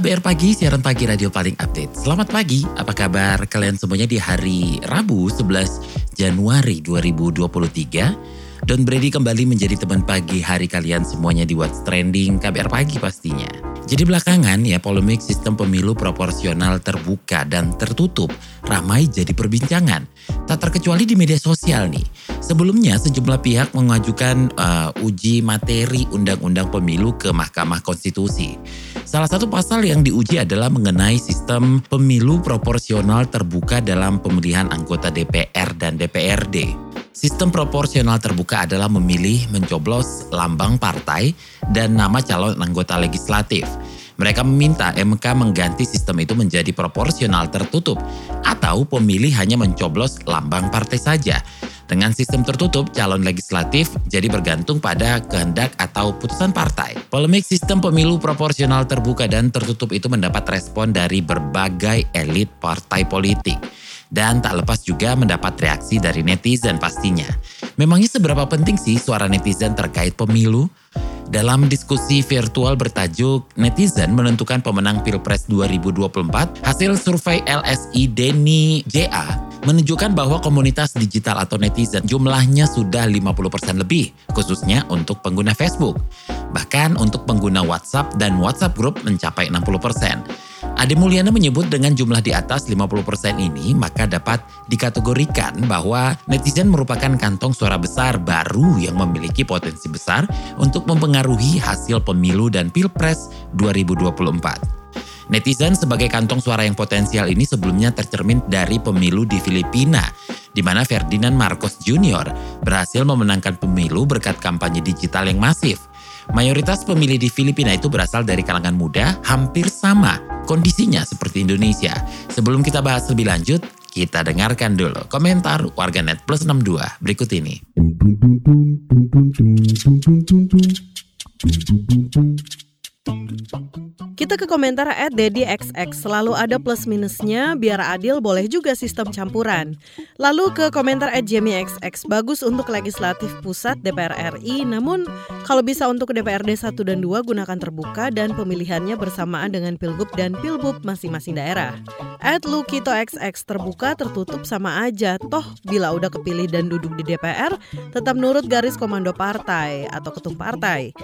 KBR Pagi, siaran pagi radio paling update. Selamat pagi, apa kabar kalian semuanya di hari Rabu 11 Januari 2023? Don Brady kembali menjadi teman pagi hari kalian semuanya di What's Trending KBR Pagi pastinya. Jadi belakangan ya polemik sistem pemilu proporsional terbuka dan tertutup ramai jadi perbincangan. Tak terkecuali di media sosial nih. Sebelumnya sejumlah pihak mengajukan uh, uji materi undang-undang pemilu ke Mahkamah Konstitusi. Salah satu pasal yang diuji adalah mengenai sistem pemilu proporsional terbuka dalam pemilihan anggota DPR dan DPRD. Sistem proporsional terbuka adalah memilih mencoblos lambang partai dan nama calon anggota legislatif. Mereka meminta MK mengganti sistem itu menjadi proporsional tertutup atau pemilih hanya mencoblos lambang partai saja. Dengan sistem tertutup, calon legislatif jadi bergantung pada kehendak atau putusan partai. Polemik sistem pemilu proporsional terbuka dan tertutup itu mendapat respon dari berbagai elit partai politik dan tak lepas juga mendapat reaksi dari netizen pastinya. Memangnya seberapa penting sih suara netizen terkait pemilu? Dalam diskusi virtual bertajuk Netizen menentukan pemenang Pilpres 2024, hasil survei LSI Denny JA menunjukkan bahwa komunitas digital atau netizen jumlahnya sudah 50% lebih, khususnya untuk pengguna Facebook. Bahkan untuk pengguna WhatsApp dan WhatsApp Group mencapai 60%. Ade Mulyana menyebut dengan jumlah di atas 50% ini maka dapat dikategorikan bahwa netizen merupakan kantong suara besar baru yang memiliki potensi besar untuk mempengaruhi hasil pemilu dan pilpres 2024. Netizen sebagai kantong suara yang potensial ini sebelumnya tercermin dari pemilu di Filipina, di mana Ferdinand Marcos Jr. berhasil memenangkan pemilu berkat kampanye digital yang masif. Mayoritas pemilih di Filipina itu berasal dari kalangan muda, hampir sama kondisinya seperti Indonesia. Sebelum kita bahas lebih lanjut, kita dengarkan dulu komentar warganet plus 62 berikut ini. Thank you. Kita ke komentar at XX selalu ada plus minusnya biar adil boleh juga sistem campuran. Lalu ke komentar at XX bagus untuk legislatif pusat DPR RI namun kalau bisa untuk DPRD 1 dan 2 gunakan terbuka dan pemilihannya bersamaan dengan pilgub dan pilbub masing-masing daerah. At Lukito XX terbuka tertutup sama aja toh bila udah kepilih dan duduk di DPR tetap nurut garis komando partai atau ketum partai.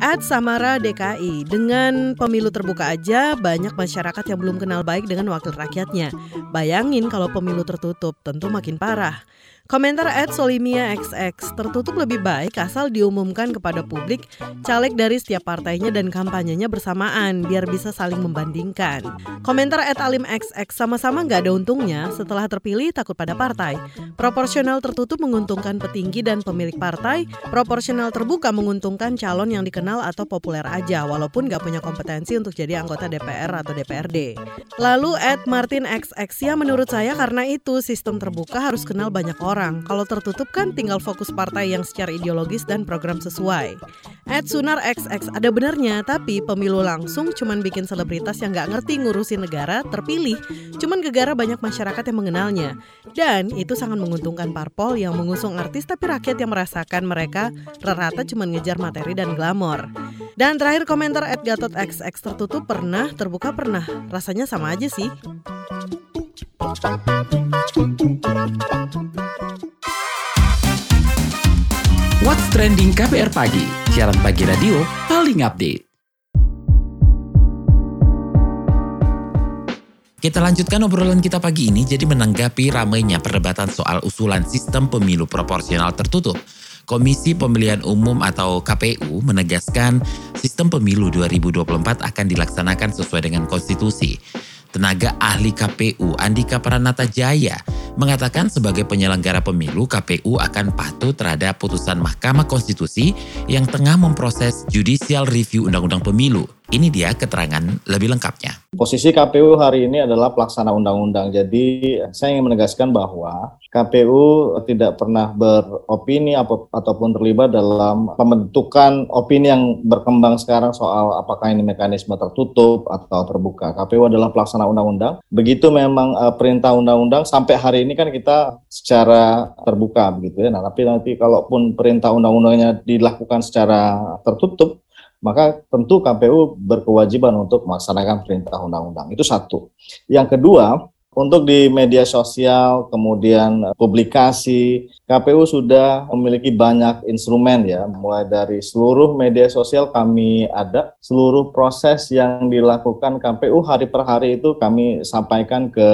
At Samara DKI, dengan pemilu terbuka aja banyak masyarakat yang belum kenal baik dengan wakil rakyatnya. Bayangin kalau pemilu tertutup, tentu makin parah. Komentar at Solimia XX tertutup lebih baik asal diumumkan kepada publik caleg dari setiap partainya dan kampanyenya bersamaan biar bisa saling membandingkan. Komentar at Alim XX sama-sama nggak ada untungnya setelah terpilih takut pada partai. Proporsional tertutup menguntungkan petinggi dan pemilik partai, proporsional terbuka menguntungkan calon yang dikenal atau populer aja walaupun nggak punya kompetensi untuk jadi anggota DPR atau DPRD. Lalu at Martin XX ya menurut saya karena itu sistem terbuka harus kenal banyak orang orang. Kalau tertutup kan tinggal fokus partai yang secara ideologis dan program sesuai. At Sunar XX ada benarnya, tapi pemilu langsung cuman bikin selebritas yang nggak ngerti ngurusin negara terpilih. Cuman gegara banyak masyarakat yang mengenalnya. Dan itu sangat menguntungkan parpol yang mengusung artis tapi rakyat yang merasakan mereka rata cuman ngejar materi dan glamor. Dan terakhir komentar at Gatot XX tertutup pernah, terbuka pernah. Rasanya sama aja sih. Trending KBR Pagi, siaran pagi radio paling update. Kita lanjutkan obrolan kita pagi ini jadi menanggapi ramainya perdebatan soal usulan sistem pemilu proporsional tertutup. Komisi Pemilihan Umum atau KPU menegaskan sistem pemilu 2024 akan dilaksanakan sesuai dengan konstitusi. Tenaga ahli KPU Andika Pranata Jaya mengatakan sebagai penyelenggara pemilu KPU akan patuh terhadap putusan Mahkamah Konstitusi yang tengah memproses judicial review Undang-Undang Pemilu. Ini dia keterangan lebih lengkapnya. Posisi KPU hari ini adalah pelaksana undang-undang. Jadi saya ingin menegaskan bahwa KPU tidak pernah beropini ataupun terlibat dalam pembentukan opini yang berkembang sekarang soal apakah ini mekanisme tertutup atau terbuka. KPU adalah pelaksana undang-undang. Begitu memang uh, perintah undang-undang sampai hari ini kan kita secara terbuka begitu ya. Nah, tapi nanti kalaupun perintah undang-undangnya dilakukan secara tertutup, maka tentu KPU berkewajiban untuk melaksanakan perintah undang-undang. Itu satu. Yang kedua, untuk di media sosial, kemudian publikasi, KPU sudah memiliki banyak instrumen ya, mulai dari seluruh media sosial kami ada, seluruh proses yang dilakukan KPU hari per hari itu kami sampaikan ke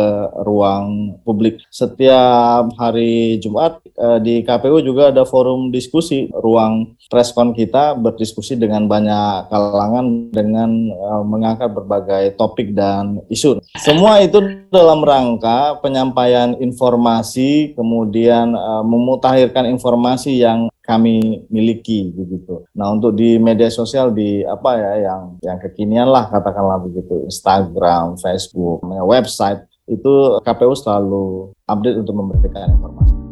ruang publik. Setiap hari Jumat eh, di KPU juga ada forum diskusi, ruang preskon kita berdiskusi dengan banyak kalangan dengan eh, mengangkat berbagai topik dan isu. Semua itu dalam rangka penyampaian informasi, kemudian uh, memutahirkan informasi yang kami miliki begitu. Nah untuk di media sosial di apa ya yang yang kekinian lah katakanlah begitu Instagram, Facebook, website itu KPU selalu update untuk memberikan informasi.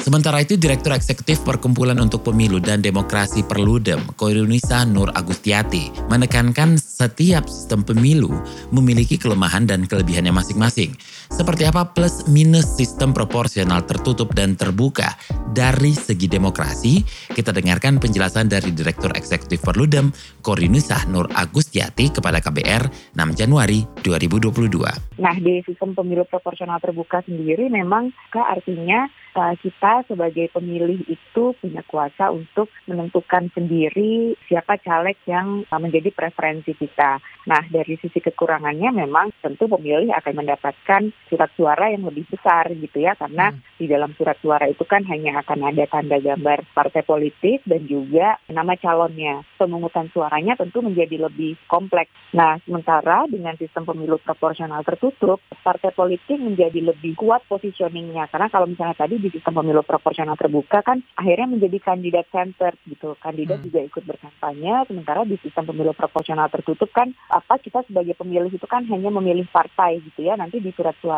Sementara itu, Direktur Eksekutif Perkumpulan untuk Pemilu dan Demokrasi Perludem, Koirunisa Nur Agustiati, menekankan setiap sistem pemilu memiliki kelemahan dan kelebihannya masing-masing. Seperti apa plus minus sistem proporsional tertutup dan terbuka dari segi demokrasi? Kita dengarkan penjelasan dari Direktur Eksekutif Perludem, Koirunisa Nur Agustiati kepada KBR 6 Januari 2022. Nah, di sistem pemilu proporsional terbuka sendiri memang artinya uh, kita sebagai pemilih itu punya kuasa untuk menentukan sendiri siapa caleg yang uh, menjadi preferensi kita. Nah, dari sisi kekurangannya memang tentu pemilih akan mendapatkan surat suara yang lebih besar gitu ya, karena hmm. di dalam surat suara itu kan hanya akan ada tanda gambar partai politik dan juga nama calonnya. Pemungutan suaranya tentu menjadi lebih kompleks. Nah, sementara dengan sistem pemilu proporsional tertutup, partai politik menjadi lebih kuat positioningnya. Karena kalau misalnya tadi di sistem pemilu proporsional terbuka kan akhirnya menjadi kandidat center gitu. Kandidat hmm. juga ikut berkampanye, sementara di sistem pemilu proporsional tertutup kan apa kita sebagai pemilih itu kan hanya memilih partai gitu ya. Nanti di surat suara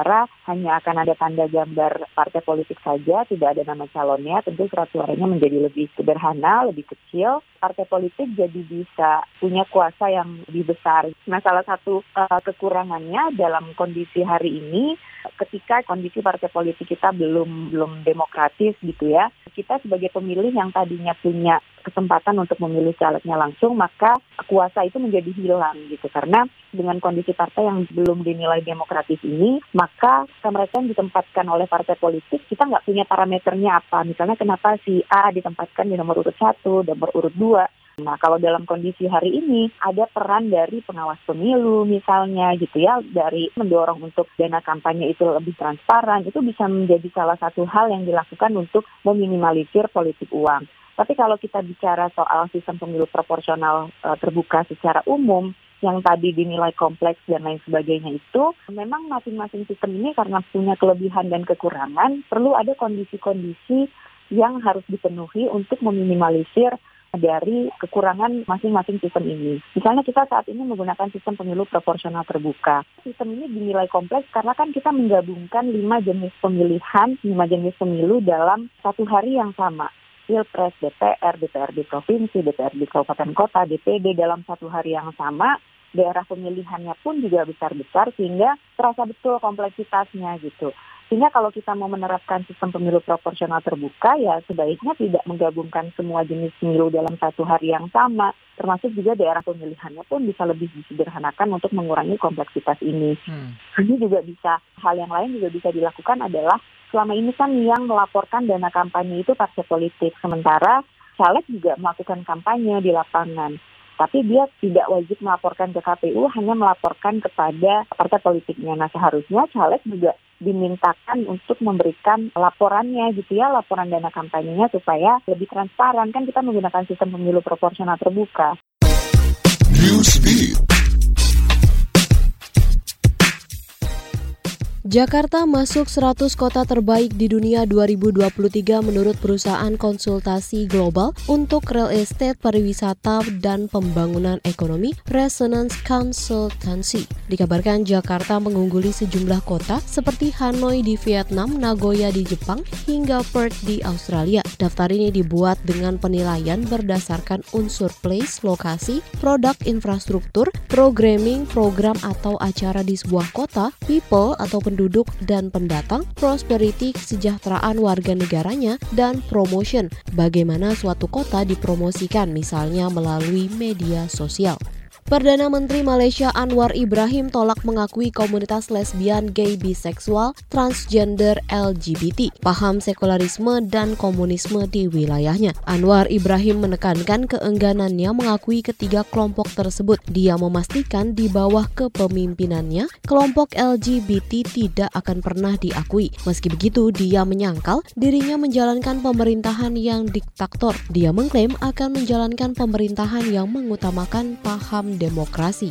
hanya akan ada tanda gambar partai politik saja, tidak ada nama calonnya. Tentu surat suaranya menjadi lebih sederhana, lebih kecil. Partai politik jadi bisa punya kuasa yang lebih besar. Nah, salah satu uh, kekurangannya dalam kondisi hari ini ketika kondisi partai politik kita belum belum demokratis gitu ya. Kita sebagai pemilih yang tadinya punya kesempatan untuk memilih calegnya langsung, maka kuasa itu menjadi hilang gitu. Karena dengan kondisi partai yang belum dinilai demokratis ini, maka mereka yang ditempatkan oleh partai politik, kita nggak punya parameternya apa. Misalnya kenapa si A ditempatkan di nomor urut satu, nomor urut dua, Nah, kalau dalam kondisi hari ini ada peran dari pengawas pemilu misalnya gitu ya, dari mendorong untuk dana kampanye itu lebih transparan, itu bisa menjadi salah satu hal yang dilakukan untuk meminimalisir politik uang. Tapi kalau kita bicara soal sistem pemilu proporsional e, terbuka secara umum, yang tadi dinilai kompleks dan lain sebagainya itu memang masing-masing sistem ini karena punya kelebihan dan kekurangan perlu ada kondisi-kondisi yang harus dipenuhi untuk meminimalisir dari kekurangan masing-masing sistem ini. Misalnya kita saat ini menggunakan sistem pemilu proporsional terbuka. Sistem ini dinilai kompleks karena kan kita menggabungkan lima jenis pemilihan, lima jenis pemilu dalam satu hari yang sama. Pilpres, DPR, DPRD provinsi, DPRD kabupaten kota, DPD dalam satu hari yang sama daerah pemilihannya pun juga besar-besar sehingga terasa betul kompleksitasnya gitu. Sehingga kalau kita mau menerapkan sistem pemilu proporsional terbuka, ya sebaiknya tidak menggabungkan semua jenis pemilu dalam satu hari yang sama, termasuk juga daerah pemilihannya pun bisa lebih disederhanakan untuk mengurangi kompleksitas ini. Hmm. Ini juga bisa, hal yang lain juga bisa dilakukan adalah selama ini kan yang melaporkan dana kampanye itu partai politik, sementara caleg juga melakukan kampanye di lapangan tapi dia tidak wajib melaporkan ke KPU, hanya melaporkan kepada partai politiknya. Nah seharusnya caleg juga dimintakan untuk memberikan laporannya gitu ya, laporan dana kampanyenya supaya lebih transparan. Kan kita menggunakan sistem pemilu proporsional terbuka. Jakarta masuk 100 kota terbaik di dunia 2023 menurut perusahaan konsultasi global untuk real estate, pariwisata, dan pembangunan ekonomi Resonance Consultancy. Dikabarkan Jakarta mengungguli sejumlah kota seperti Hanoi di Vietnam, Nagoya di Jepang, hingga Perth di Australia. Daftar ini dibuat dengan penilaian berdasarkan unsur place, lokasi, produk infrastruktur, programming, program atau acara di sebuah kota, people atau penduduk dan pendatang, prosperity, kesejahteraan warga negaranya, dan promotion, bagaimana suatu kota dipromosikan misalnya melalui media sosial. Perdana Menteri Malaysia Anwar Ibrahim tolak mengakui komunitas lesbian, gay, biseksual, transgender, LGBT, paham sekularisme dan komunisme di wilayahnya. Anwar Ibrahim menekankan keengganannya mengakui ketiga kelompok tersebut. Dia memastikan di bawah kepemimpinannya, kelompok LGBT tidak akan pernah diakui. Meski begitu, dia menyangkal dirinya menjalankan pemerintahan yang diktator. Dia mengklaim akan menjalankan pemerintahan yang mengutamakan paham demokrasi.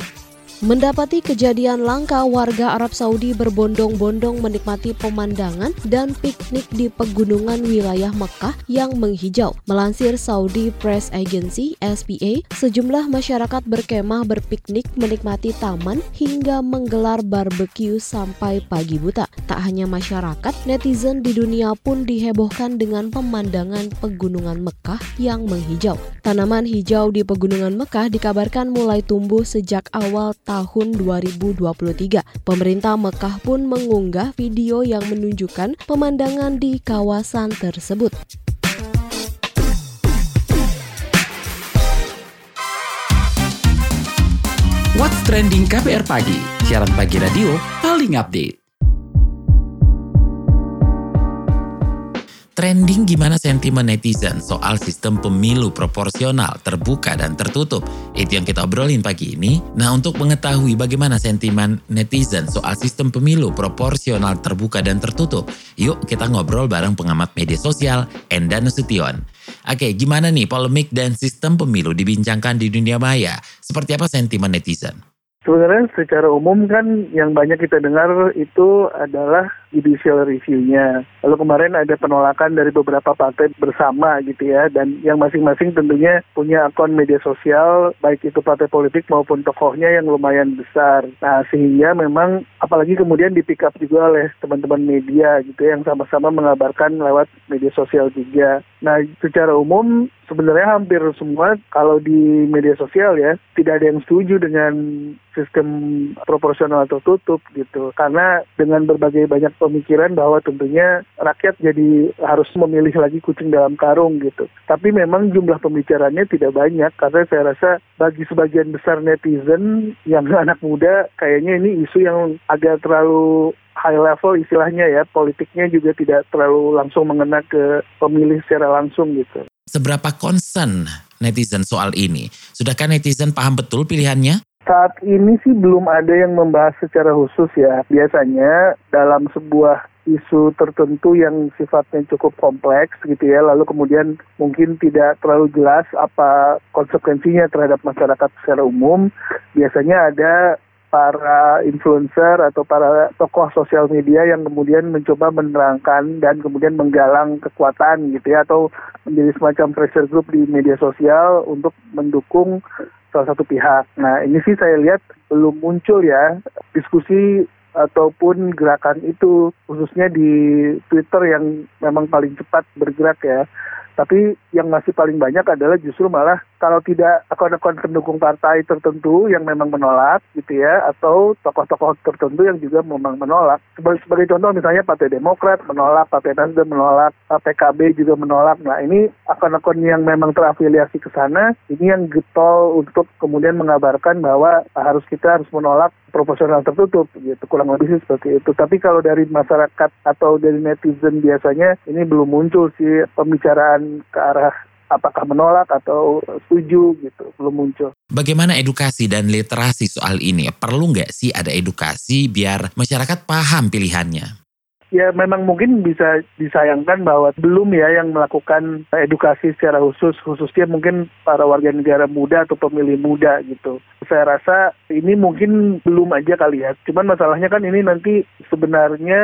Mendapati kejadian langka, warga Arab Saudi berbondong-bondong menikmati pemandangan dan piknik di pegunungan wilayah Mekah yang menghijau. Melansir Saudi Press Agency (SPA), sejumlah masyarakat berkemah berpiknik menikmati taman hingga menggelar barbeque sampai pagi buta. Tak hanya masyarakat, netizen di dunia pun dihebohkan dengan pemandangan pegunungan Mekah yang menghijau. Tanaman hijau di pegunungan Mekah dikabarkan mulai tumbuh sejak awal tahun tahun 2023. Pemerintah Mekah pun mengunggah video yang menunjukkan pemandangan di kawasan tersebut. What's Trending KPR Pagi, siaran pagi radio paling update. Trending gimana sentimen netizen soal sistem pemilu proporsional, terbuka dan tertutup. Itu yang kita obrolin pagi ini. Nah untuk mengetahui bagaimana sentimen netizen soal sistem pemilu proporsional, terbuka dan tertutup, yuk kita ngobrol bareng pengamat media sosial Enda Nasution. Oke, gimana nih polemik dan sistem pemilu dibincangkan di dunia maya? Seperti apa sentimen netizen? Sebenarnya secara umum kan yang banyak kita dengar itu adalah judicial review-nya. Lalu kemarin ada penolakan dari beberapa partai bersama gitu ya, dan yang masing-masing tentunya punya akun media sosial, baik itu partai politik maupun tokohnya yang lumayan besar. Nah sehingga memang apalagi kemudian di pick up juga oleh teman-teman media gitu ya, yang sama-sama mengabarkan lewat media sosial juga. Nah secara umum sebenarnya hampir semua kalau di media sosial ya tidak ada yang setuju dengan sistem proporsional tertutup gitu karena dengan berbagai banyak pemikiran bahwa tentunya rakyat jadi harus memilih lagi kucing dalam karung gitu tapi memang jumlah pembicaranya tidak banyak karena saya rasa bagi sebagian besar netizen yang anak muda kayaknya ini isu yang agak terlalu high level istilahnya ya politiknya juga tidak terlalu langsung mengena ke pemilih secara langsung gitu. Seberapa concern netizen soal ini? Sudahkah netizen paham betul pilihannya? Saat ini sih belum ada yang membahas secara khusus ya. Biasanya dalam sebuah isu tertentu yang sifatnya cukup kompleks gitu ya, lalu kemudian mungkin tidak terlalu jelas apa konsekuensinya terhadap masyarakat secara umum, biasanya ada para influencer atau para tokoh sosial media yang kemudian mencoba menerangkan dan kemudian menggalang kekuatan gitu ya atau menjadi semacam pressure group di media sosial untuk mendukung salah satu pihak. Nah ini sih saya lihat belum muncul ya diskusi ataupun gerakan itu khususnya di Twitter yang memang paling cepat bergerak ya. Tapi yang masih paling banyak adalah justru malah kalau tidak akun-akun pendukung partai tertentu yang memang menolak gitu ya atau tokoh-tokoh tertentu yang juga memang menolak. Sebagai, sebagai contoh misalnya Partai Demokrat menolak, Partai Nasdem menolak, PKB juga menolak. Nah ini akun-akun yang memang terafiliasi ke sana ini yang getol untuk kemudian mengabarkan bahwa harus kita harus menolak proporsional tertutup gitu kurang lebih sih seperti itu. Tapi kalau dari masyarakat atau dari netizen biasanya ini belum muncul sih pembicaraan ke arah apakah menolak atau setuju gitu belum muncul. Bagaimana edukasi dan literasi soal ini? Perlu nggak sih ada edukasi biar masyarakat paham pilihannya? ya memang mungkin bisa disayangkan bahwa belum ya yang melakukan edukasi secara khusus khususnya mungkin para warga negara muda atau pemilih muda gitu. Saya rasa ini mungkin belum aja kali ya. Cuman masalahnya kan ini nanti sebenarnya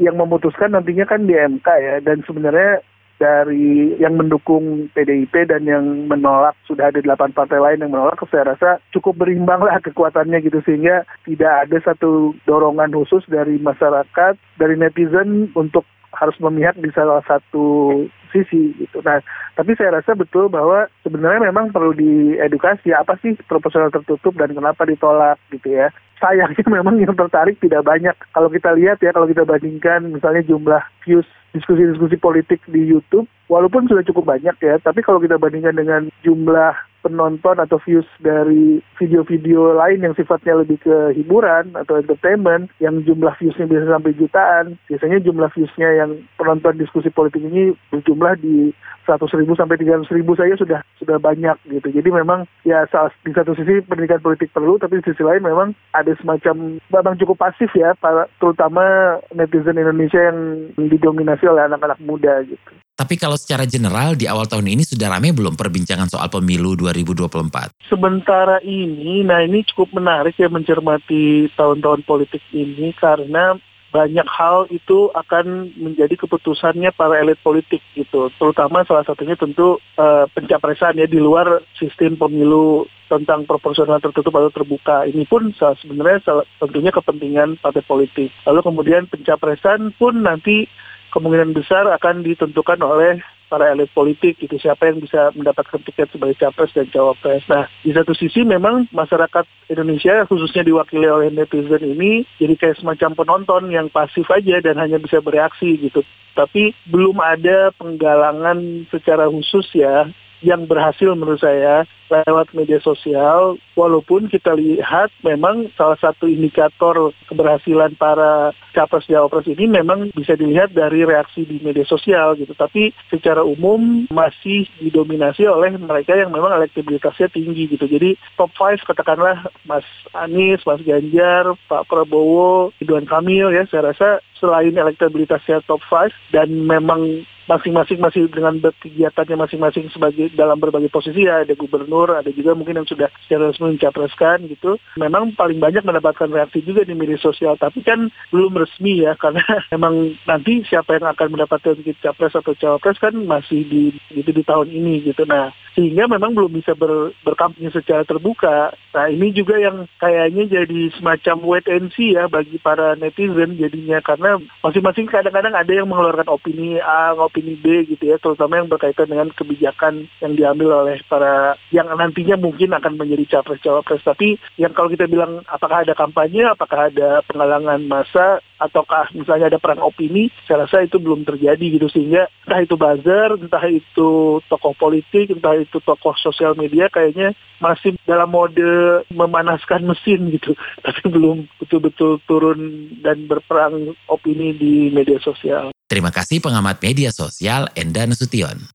yang memutuskan nantinya kan di MK ya dan sebenarnya dari yang mendukung PDIP dan yang menolak sudah ada delapan partai lain yang menolak saya rasa cukup berimbang lah kekuatannya gitu sehingga tidak ada satu dorongan khusus dari masyarakat dari netizen untuk harus memihak di salah satu sisi gitu. Nah, tapi saya rasa betul bahwa sebenarnya memang perlu diedukasi apa sih proporsional tertutup dan kenapa ditolak gitu ya. Sayangnya memang yang tertarik tidak banyak. Kalau kita lihat ya, kalau kita bandingkan misalnya jumlah views diskusi-diskusi politik di YouTube, walaupun sudah cukup banyak ya, tapi kalau kita bandingkan dengan jumlah penonton atau views dari video-video lain yang sifatnya lebih ke hiburan atau entertainment yang jumlah viewsnya bisa sampai jutaan biasanya jumlah viewsnya yang penonton diskusi politik ini berjumlah di 100 ribu sampai 300 ribu saja sudah sudah banyak gitu. Jadi memang ya di satu sisi pendidikan politik perlu tapi di sisi lain memang ada semacam memang cukup pasif ya para, terutama netizen Indonesia yang didominasi oleh anak-anak muda gitu tapi kalau secara general di awal tahun ini sudah ramai belum perbincangan soal pemilu 2024? Sementara ini, nah ini cukup menarik ya mencermati tahun-tahun politik ini karena banyak hal itu akan menjadi keputusannya para elit politik gitu. Terutama salah satunya tentu uh, pencapresan ya di luar sistem pemilu tentang proporsional tertutup atau terbuka. Ini pun sebenarnya tentunya kepentingan partai politik. Lalu kemudian pencapresan pun nanti kemungkinan besar akan ditentukan oleh para elit politik gitu siapa yang bisa mendapatkan tiket sebagai capres dan cawapres. Nah di satu sisi memang masyarakat Indonesia khususnya diwakili oleh netizen ini jadi kayak semacam penonton yang pasif aja dan hanya bisa bereaksi gitu. Tapi belum ada penggalangan secara khusus ya yang berhasil menurut saya lewat media sosial walaupun kita lihat memang salah satu indikator keberhasilan para capres cawapres ini memang bisa dilihat dari reaksi di media sosial gitu. Tapi secara umum masih didominasi oleh mereka yang memang elektabilitasnya tinggi gitu. Jadi top 5 katakanlah Mas Anies, Mas Ganjar, Pak Prabowo, Ridwan Kamil ya. Saya rasa selain elektabilitasnya top 5 dan memang masing-masing masih dengan kegiatannya masing-masing sebagai dalam berbagai posisi ya. Ada gubernur ada juga mungkin yang sudah secara resmi mencapreskan gitu. Memang paling banyak mendapatkan reaksi juga di media sosial. Tapi kan belum resmi ya karena memang nanti siapa yang akan mendapatkan capres atau cawapres kan masih di gitu di tahun ini gitu. Nah sehingga memang belum bisa ber, berkampanye secara terbuka. Nah ini juga yang kayaknya jadi semacam wait and see ya bagi para netizen jadinya. Karena masing-masing kadang-kadang ada yang mengeluarkan opini A, opini B gitu ya, terutama yang berkaitan dengan kebijakan yang diambil oleh para yang nantinya mungkin akan menjadi capres-cawapres. Tapi yang kalau kita bilang apakah ada kampanye, apakah ada penggalangan masa, ataukah misalnya ada perang opini, saya rasa itu belum terjadi gitu sehingga entah itu buzzer, entah itu tokoh politik, entah itu tokoh sosial media kayaknya masih dalam mode memanaskan mesin gitu, tapi belum betul-betul turun dan berperang opini di media sosial. Terima kasih pengamat media sosial Enda Nasution.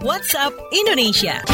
WhatsApp Indonesia.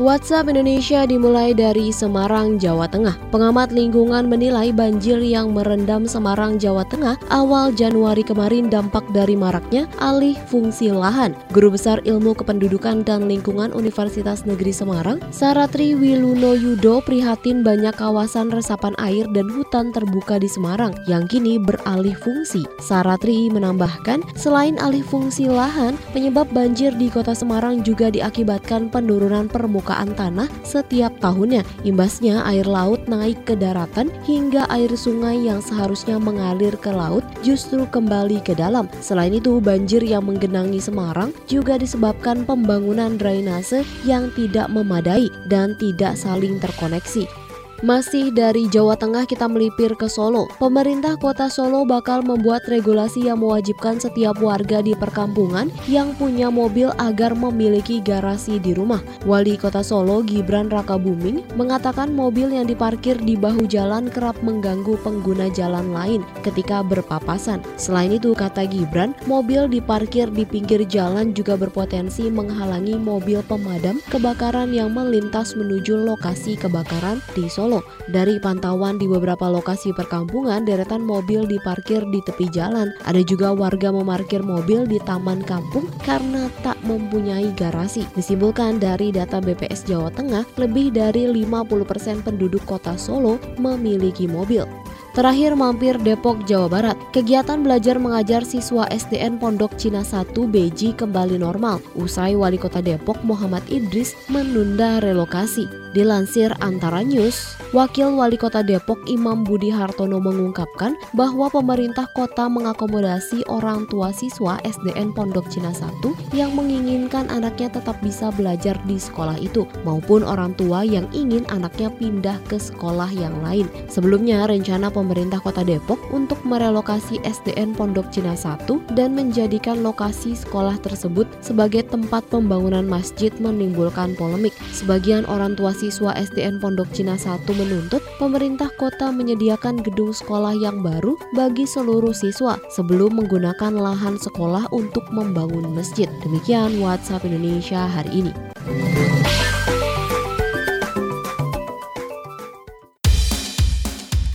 WhatsApp Indonesia dimulai dari Semarang, Jawa Tengah. Pengamat lingkungan menilai banjir yang merendam Semarang, Jawa Tengah awal Januari kemarin dampak dari maraknya alih fungsi lahan. Guru Besar Ilmu Kependudukan dan Lingkungan Universitas Negeri Semarang, Saratri Wiluno Yudo prihatin banyak kawasan resapan air dan hutan terbuka di Semarang yang kini beralih fungsi. Saratri menambahkan, selain alih fungsi lahan, penyebab banjir di kota Semarang juga diakibatkan penurunan permukaan permukaan tanah setiap tahunnya. Imbasnya air laut naik ke daratan hingga air sungai yang seharusnya mengalir ke laut justru kembali ke dalam. Selain itu, banjir yang menggenangi Semarang juga disebabkan pembangunan drainase yang tidak memadai dan tidak saling terkoneksi. Masih dari Jawa Tengah kita melipir ke Solo. Pemerintah kota Solo bakal membuat regulasi yang mewajibkan setiap warga di perkampungan yang punya mobil agar memiliki garasi di rumah. Wali kota Solo Gibran Rakabuming mengatakan mobil yang diparkir di bahu jalan kerap mengganggu pengguna jalan lain ketika berpapasan. Selain itu, kata Gibran, mobil diparkir di pinggir jalan juga berpotensi menghalangi mobil pemadam kebakaran yang melintas menuju lokasi kebakaran di Solo. Dari pantauan di beberapa lokasi perkampungan, deretan mobil diparkir di tepi jalan. Ada juga warga memarkir mobil di taman kampung karena tak mempunyai garasi. Disimpulkan dari data BPS Jawa Tengah, lebih dari 50% penduduk kota Solo memiliki mobil. Terakhir mampir Depok, Jawa Barat. Kegiatan belajar mengajar siswa SDN Pondok Cina 1 Beji kembali normal usai Wali Kota Depok Muhammad Idris menunda relokasi. Dilansir Antara News, Wakil Wali Kota Depok Imam Budi Hartono mengungkapkan bahwa pemerintah kota mengakomodasi orang tua siswa SDN Pondok Cina 1 yang menginginkan anaknya tetap bisa belajar di sekolah itu maupun orang tua yang ingin anaknya pindah ke sekolah yang lain. Sebelumnya rencana pemerintah Kota Depok untuk merelokasi SDN Pondok Cina 1 dan menjadikan lokasi sekolah tersebut sebagai tempat pembangunan masjid menimbulkan polemik. Sebagian orang tua siswa SDN Pondok Cina 1 menuntut pemerintah kota menyediakan gedung sekolah yang baru bagi seluruh siswa sebelum menggunakan lahan sekolah untuk membangun masjid. Demikian WhatsApp Indonesia hari ini.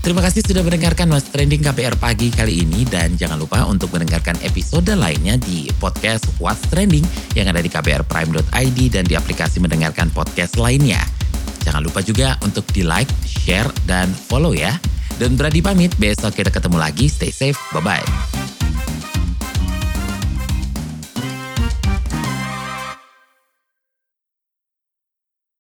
Terima kasih sudah mendengarkan Mas Trending KPR pagi kali ini dan jangan lupa untuk mendengarkan episode lainnya di podcast What's Trending yang ada di kbrprime.id dan di aplikasi mendengarkan podcast lainnya. Jangan lupa juga untuk di like, share, dan follow ya. Dan berani pamit, besok kita ketemu lagi. Stay safe, bye-bye.